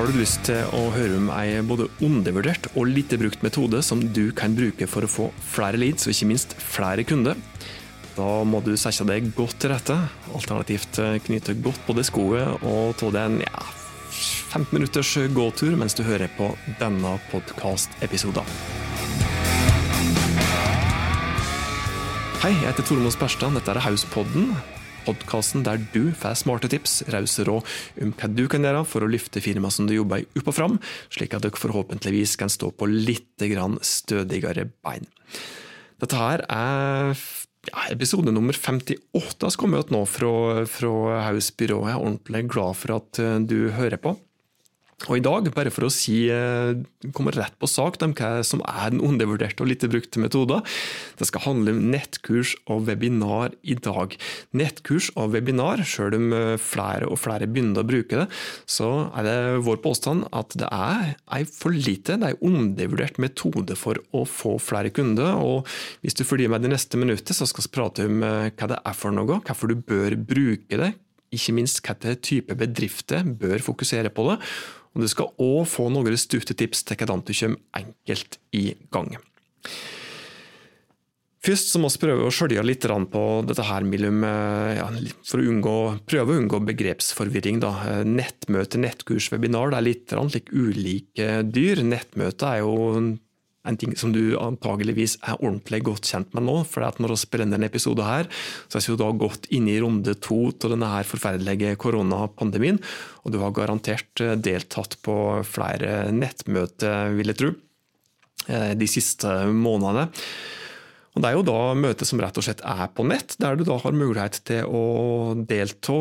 Har du lyst til å høre om ei både undervurdert og lite brukt metode som du kan bruke for å få flere leads, og ikke minst flere kunder? Da må du sette deg godt til rette, alternativt knyte godt på deg skoet og ta deg en ja, 15 minutters gåtur mens du hører på denne podkastepisoden. Hei, jeg heter Tormod Sperstad. Dette er Hauspodden podkasten der du får smarte tips, rause råd om hva du kan gjøre for å løfte firmaet som du jobber i, opp og fram, slik at dere forhåpentligvis kan stå på litt stødigere bein. Dette her er ja, episode nummer 58 som kommer ut nå fra, fra Hausbyrået. Jeg er ordentlig glad for at eh, du hører på. Og i dag, bare for å si, eh, komme rett på sak om hva som er den undervurderte og lite brukte metoden, det skal handle om nettkurs og webinar i dag. Nettkurs og webinar, selv om eh, flere og flere begynner å bruke det, så er det vår påstand at det er ei for lite, det er en undervurdert metode for å få flere kunder. og Hvis du følger med det neste minuttet, så skal vi prate om eh, hva det er for noe, hvorfor du bør bruke det, ikke minst hvilke type bedrifter bør fokusere på det, og Du skal òg få noen stutetips til hvordan du kommer enkelt i gang. Først så må vi prøve å skjølge litt på dette her mellom, eh, ja, for å unngå, prøve å unngå begrepsforvirring. Da. Eh, nettmøte, nettkurs, webinar det er litt like ulike dyr. Nettmøte er jo en ting som du antageligvis er ordentlig godt kjent med nå. for at Når vi spiller denne episoden, her, så er vi da gått inn i runde to av denne her forferdelige koronapandemien. Og du har garantert eh, deltatt på flere nettmøter, vil jeg tro, eh, de siste månedene. Og Det er jo da møtet som rett og slett er på nett, der du da har mulighet til å delta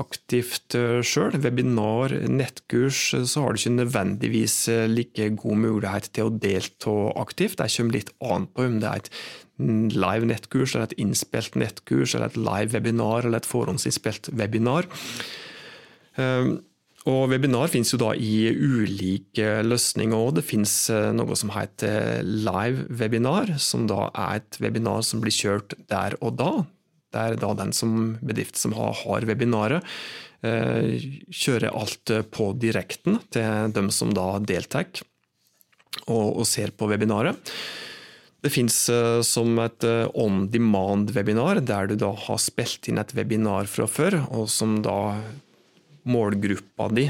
aktivt eh, sjøl. Webinar, nettkurs, så har du ikke nødvendigvis eh, like god mulighet til å delta aktivt. Det kommer litt an på om det er et live nettkurs, eller et innspilt nettkurs, eller et live webinar eller et forhåndsinnspilt webinar. Um, og Webinar finnes jo da i ulike løsninger. og Det finnes eh, noe som heter live webinar, som da er et webinar som blir kjørt der og da. Det er da den som bedrift som har, har webinaret, eh, kjører alt på direkten til dem som da deltar og, og ser på webinaret. Det finnes eh, som et on demand-webinar, der du da har spilt inn et webinar fra før, og som da målgruppa di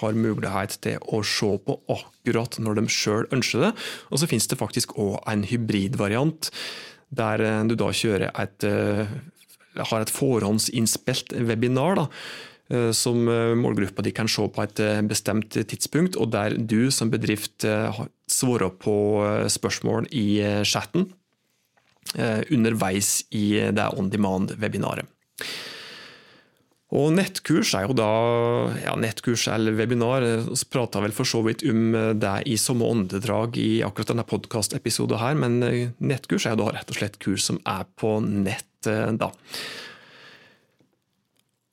har mulighet til å se på akkurat når de sjøl ønsker det. Og så finnes det faktisk òg en hybridvariant, der eh, du da kjører et, eh, har et forhåndsinnspilt webinar. da, eh, som målgruppa di kan se på et bestemt tidspunkt, og der du som bedrift svarer på spørsmål i chatten underveis i det on demand-webinaret. Og nettkurs er jo da ja, nettkurs eller webinar. Vi prata vel for så vidt om det i samme åndedrag i akkurat denne podkastepisoden her, men nettkurs er jo da rett og slett kurs som er på nett. Eh, da.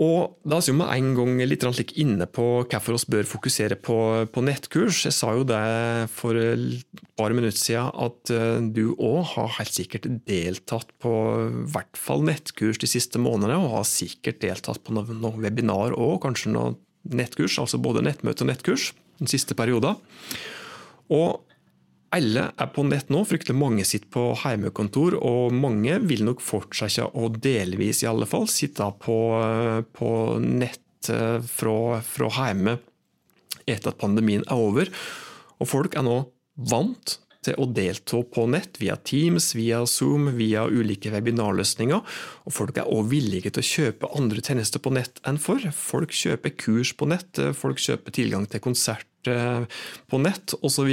Og Da er vi med en gang litt inne på hvorfor vi bør fokusere på, på, nettkurs. Jeg sa jo det for et par minutter siden at eh, du òg har helt sikkert deltatt på hvert fall nettkurs de siste månedene, og har sikkert deltatt på noen, noe webinar òg, kanskje noen nettkurs, altså både nettmøte og nettkurs den siste perioden. Og alle er på nett nå, fryktelig mange sitter på heimekontor, og mange vil nok fortsette å delvis i alle fall sitte på, på nett eh, fra, fra hjemme etter at pandemien er over. Og folk er nå vant til å delta på nett via Teams, via Zoom, via ulike webinarløsninger. Og folk er også villige til å kjøpe andre tjenester på nett enn for. Folk kjøper kurs på nett, folk kjøper tilgang til konsert eh, på nett osv.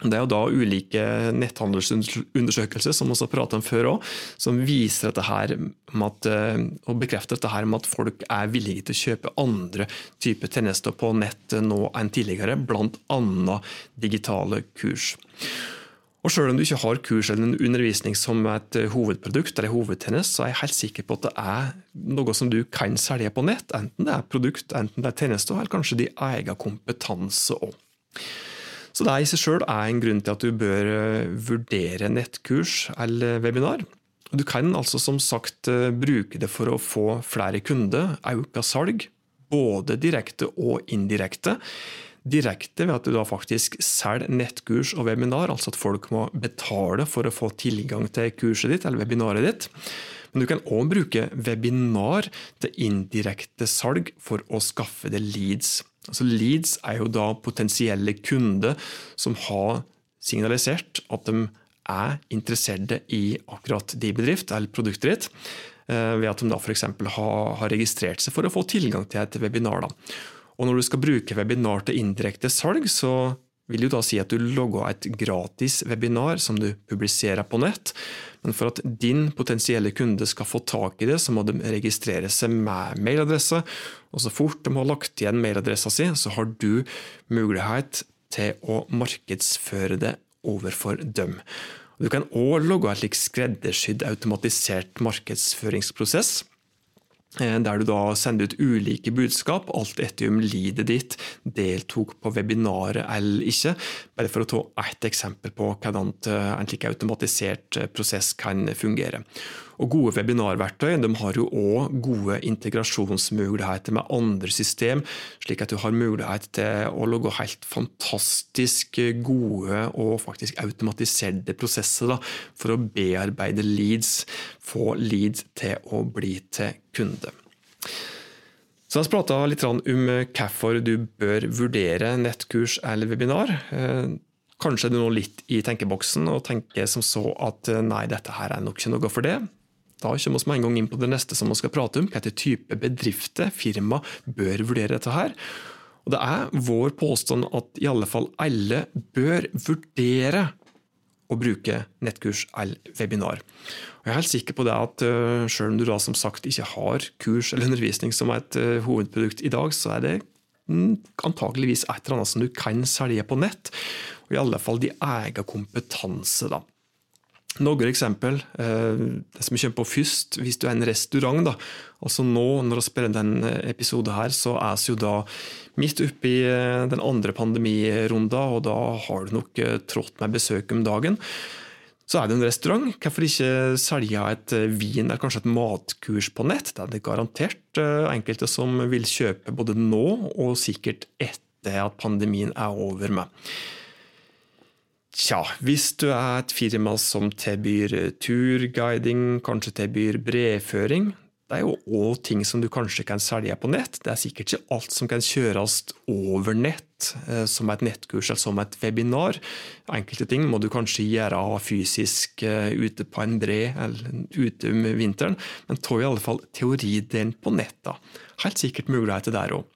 Det er jo da ulike netthandelsundersøkelser som også pratet om før også, som viser dette her at, eh, og bekrefter dette her med at folk er villige til å kjøpe andre typer tjenester på nett nå enn tidligere, bl.a. digitale kurs. Og Selv om du ikke har kurs eller en undervisning som et hovedprodukt eller hovedtjeneste, så er jeg helt sikker på at det er noe som du kan selge på nett, enten det er produkt, enten det er tjenester, eller kanskje din egen kompetanse òg. Så det i seg sjøl er en grunn til at du bør eh, vurdere nettkurs eller webinar. Du kan altså som sagt eh, bruke det for å få flere kunder, øke salg, både direkte og indirekte. Direkte ved at du da faktisk selger nettkurs og webinar, altså at folk må betale for å få tilgang til kurset ditt eller webinaret ditt. Men du kan òg bruke webinar til indirekte salg for å skaffe deg leads. Altså Leads er jo da potensielle kunder som har signalisert at de er interesserte i akkurat din bedrift eller produktet ditt, eh, ved at de da f.eks. Har, har registrert seg for å få tilgang til et webinar. Da. Og Når du skal bruke webinar til indirekte salg, så vil jo da si at du logger et gratis webinar som du publiserer på nett. Men for at din potensielle kunde skal få tak i det, så må de registrere seg med mailadresse. Og så fort de har lagt igjen mailadressa si, så har du mulighet til å markedsføre det overfor dem. Du kan òg logge et slik skreddersydd automatisert markedsføringsprosess der du da sender ut ulike budskap, alt etter om lidet ditt deltok på webinaret eller ikke. Bare for å ta ett eksempel på hvordan eh, en slik automatisert eh, prosess kan fungere. Og Gode webinarverktøy de har jo òg gode integrasjonsmuligheter med andre system, slik at du har mulighet til å logge helt fantastisk gode og faktisk automatiserte prosesser da, for å bearbeide leads, få leads til å bli til kunde. Så Vi prata litt om hvorfor du bør vurdere nettkurs eller webinar. Eh, kanskje du nå litt i tenkeboksen og tenker som så at eh, nei, dette her er nok ikke noe for det. Da kommer vi med en gang inn på det neste som vi skal prate om. Hvilken type bedrifter, firma, bør vurdere dette her. Og Det er vår påstand at i alle fall alle bør vurdere å bruke nettkurs eller webinar. Og jeg er helt sikker på det at uh, selv om du da som sagt ikke har kurs eller undervisning som et uh, hovedprodukt i dag, så er det antakeligvis et eller annet som du kan selge på nett. Og i alle fall de eier kompetanse. da. Noen eksempel. Eh, det som kommer på først, hvis du er en restaurant. da, altså Nå når vi spiller denne episoden, her, så er vi jo da midt oppe i eh, den andre pandemirunden, og da har du nok eh, trådt med besøk om dagen. Så er det en restaurant. Hvorfor ikke selge et vin eller kanskje et matkurs på nett? Det er det garantert enkelte som vil kjøpe både nå og sikkert etter at pandemien er over med. Tja, hvis du er et firma som tilbyr turguiding, kanskje tilbyr brevføring, det er jo òg ting som du kanskje kan selge på nett. Det er sikkert ikke alt som kan kjøres over nett, eh, som et nettkurs eller som et webinar. Enkelte ting må du kanskje gjøre fysisk eh, ute på en bre eller ute om vinteren, men ta i alle fall teoridelen på nett. da. Helt sikkert muligheter der òg.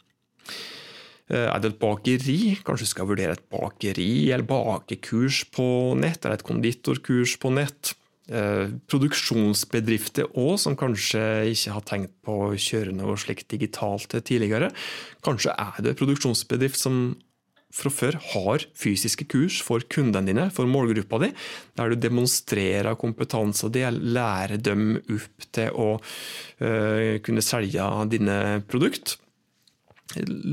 Eh, er det et bakeri? Kanskje du skal vurdere et bakeri eller bakekurs på nett, eller et konditorkurs på nett. Eh, produksjonsbedrifter òg, som kanskje ikke har tenkt på å kjøre noe slikt digitalt tidligere. Kanskje er det produksjonsbedrift som fra før har fysiske kurs for kundene dine, for målgruppa di, der du demonstrerer kompetanse og lærer dem opp til å uh, kunne selge dine produkt.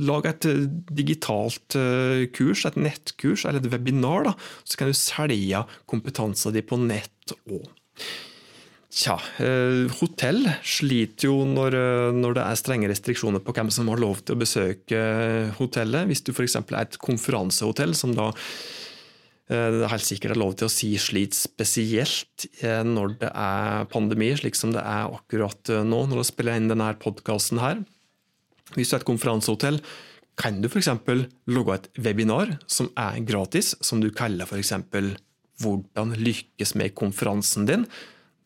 Lag et eh, digitalt eh, kurs, et nettkurs eller et webinar, da, så kan du selge kompetansen din på nett òg. Tja, eh, hotell sliter jo når, når, det er strenge restriksjoner på hvem som har lov til å besøke hotellet. Hvis du f.eks. er et konferansehotell som da det er helt sikkert er lov til å si slit spesielt når det er pandemi, slik som det er akkurat nå, når du spiller inn denne podkasten her. Hvis du er et konferansehotell, kan du f.eks. logge et webinar som er gratis, som du kaller f.eks. 'Hvordan lykkes med konferansen din',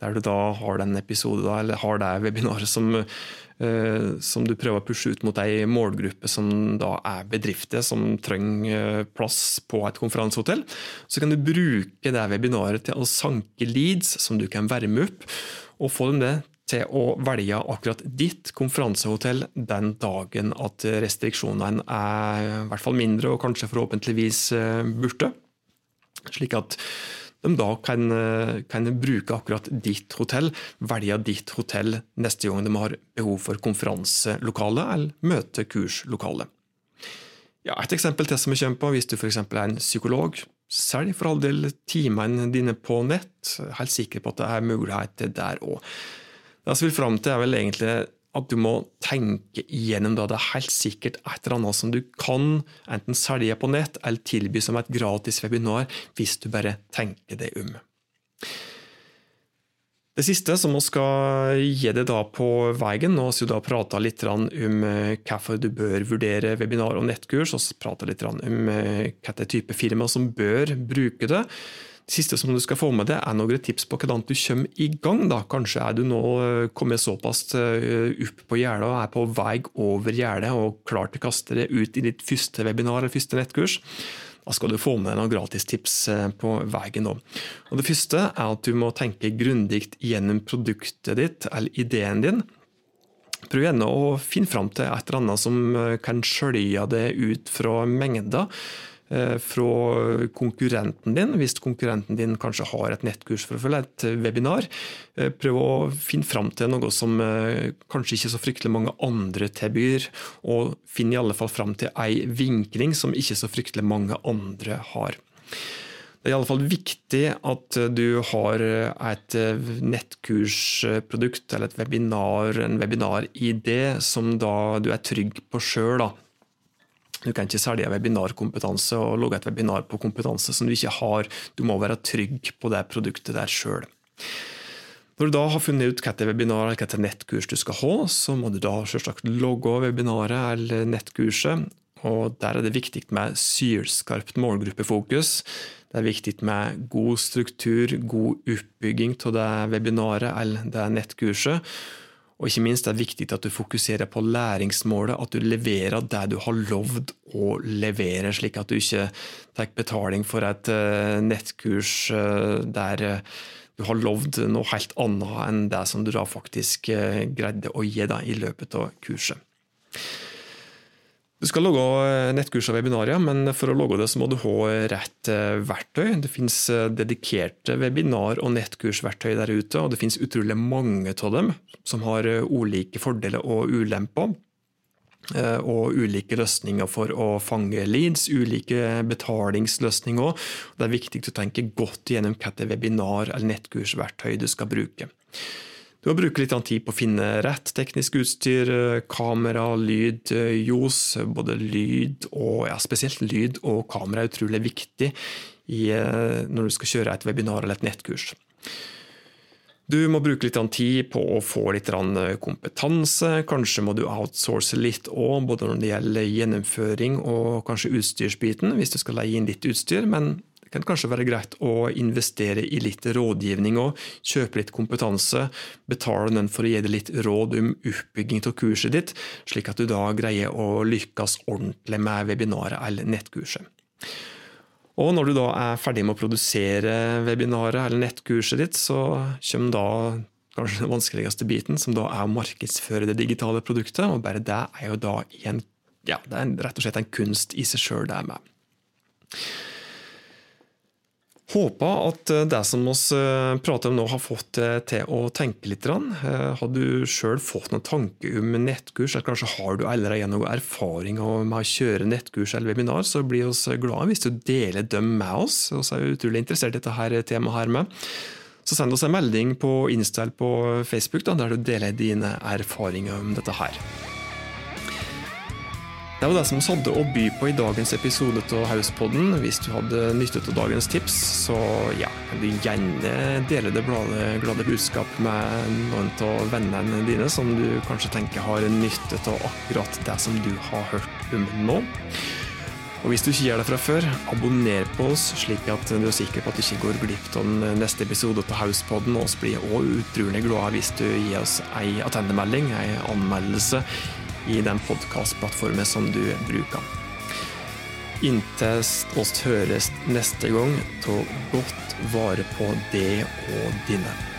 der du da har den episode, eller har det webinaret som, uh, som du prøver å pushe ut mot ei målgruppe som da er bedrifter som trenger plass på et konferansehotell. Så kan du bruke det webinaret til å sanke leads som du kan varme opp, og få dem det til å velge akkurat ditt konferansehotell den dagen at restriksjonene er i hvert fall mindre, og kanskje forhåpentligvis eh, borte. Slik at de da kan, eh, kan, bruke akkurat ditt hotell, velge ditt hotell neste gang de har behov for konferanselokale eller møtekurslokale. Ja, et eksempel til som vi kommer på, hvis du f.eks. er en psykolog. Selg for all del timene dine på nett. Helt sikker på at det er muligheter der òg. Det jeg vil fram til, er vel egentlig at du må tenke igjennom da det er helt sikkert et eller annet som du kan enten selge på nett eller tilby som et gratis webinar, hvis du bare tenker deg om. Det siste som vi skal gi deg da på veien, nå har vi prata litt om eh, hvorfor du bør vurdere webinar og nettkurs, og prata litt om eh, hvilken type firma som bør bruke det. Det siste som du skal få med deg, er noen tips på hvordan du kommer i gang. Da. Kanskje er du nå eh, kommet såpass eh, opp på gjerdet og er på vei over gjerdet og klar til å kaste det ut i ditt første webinar eller første nettkurs. Da skal du få med deg noen gratistips eh, på veien nå. Og det første er at du må tenke grundig gjennom produktet ditt eller ideen din. Prøv gjerne å finne fram til et eller annet som kan skjølje det ut fra mengda. Eh, fra konkurrenten din, hvis konkurrenten din kanskje har et nettkurs for å følge et webinar. Eh, prøv å finne fram til noe som eh, kanskje ikke så fryktelig mange andre tilbyr, og finn i alle fall fram til ei vinkling som ikke så fryktelig mange andre har. Det er i alle fall viktig at du har et nettkursprodukt eller et webinar, en webinar-ID som da du er trygg på sjøl. Du kan ikke selge webinarkompetanse og logge et webinar på kompetanse som du ikke har. Du må være trygg på det produktet der sjøl. Når du da har funnet ut hvilket webinar eller hvilket nettkurs du skal ha, så må du da selvsagt logge webinaret eller nettkurset. Og Der er det viktig med sylskarpt målgruppefokus. Det er viktig med god struktur, god oppbygging av det webinaret eller det nettkurset. Og ikke minst er det viktig at du fokuserer på læringsmålet, at du leverer det du har lovd å levere, slik at du ikke tar betaling for et eh, nettkurs eh, der eh, du har lovd noe helt annet enn det som du da faktisk greide å gi deg i løpet av kurset. Du skal lage eh, nettkurs og webinarer, men for å lage det så må du ha rett eh, verktøy. Det finnes eh, dedikerte webinar- og nettkursverktøy der ute, og det finnes utrolig mange av dem som har ulike fordeler og ulemper. Og ulike løsninger for å fange leads, ulike betalingsløsninger. Det er viktig å tenke godt gjennom hvilket webinar- eller nettkursverktøy du skal bruke. Du må bruke litt tid på å finne rett teknisk utstyr, eh, kamera, lyd, ljos. Eh, både lyd og ja, spesielt lyd og kamera er utrolig viktig i, eh, når du skal kjøre et webinar eller et nettkurs. Du må bruke litt tid på å få litt kompetanse. Kanskje må du outsource litt òg, både når det gjelder gjennomføring og kanskje utstyrsbiten, hvis du skal leie inn litt utstyr. Men kan det kanskje være greit å investere i litt rådgivning og kjøpe litt kompetanse. Betale noen for å gi deg litt råd om oppbygging av kurset ditt, slik at du da greier å lykkes ordentlig med webinaret eller nettkurset. Og når du da er ferdig med å produsere webinaret eller nettkurset ditt, så kommer da kanskje den vanskeligste biten, som da er å markedsføre det digitale produktet. Og bare det er jo da en, ja, det er rett og slett en kunst i seg sjøl, det med. Håper at eh, det som vi eh, prater om nå, har fått deg til å tenke litt. Eh, har du sjøl fått noen tanke om nettkurs, eller kanskje har du allerede noe erfaring med å kjøre nettkurs eller webinar, så blir vi glade hvis du deler dem med oss. Vi er utrolig interessert i dette temaet her med. Så send oss en melding på Insta på Facebook der du deler dine erfaringer om dette her. Det var det som vi hadde å by på i dagens episode av Hauspodden. Hvis du hadde nytte av dagens tips, så ja, du gjerne dele det glade, glade budskap med noen av vennene dine som du kanskje tenker har nytte av akkurat det som du har hørt om nå. Og Hvis du ikke gjør det fra før, abonner på oss, slik at du er sikker på at du ikke går glipp av den neste episode av Hauspodden. Og vi blir også utrolig glade hvis du gir oss ei attendemelding, ei anmeldelse i den podkastplattformen som du bruker. Inntil oss høres neste gang, ta godt vare på det og dine.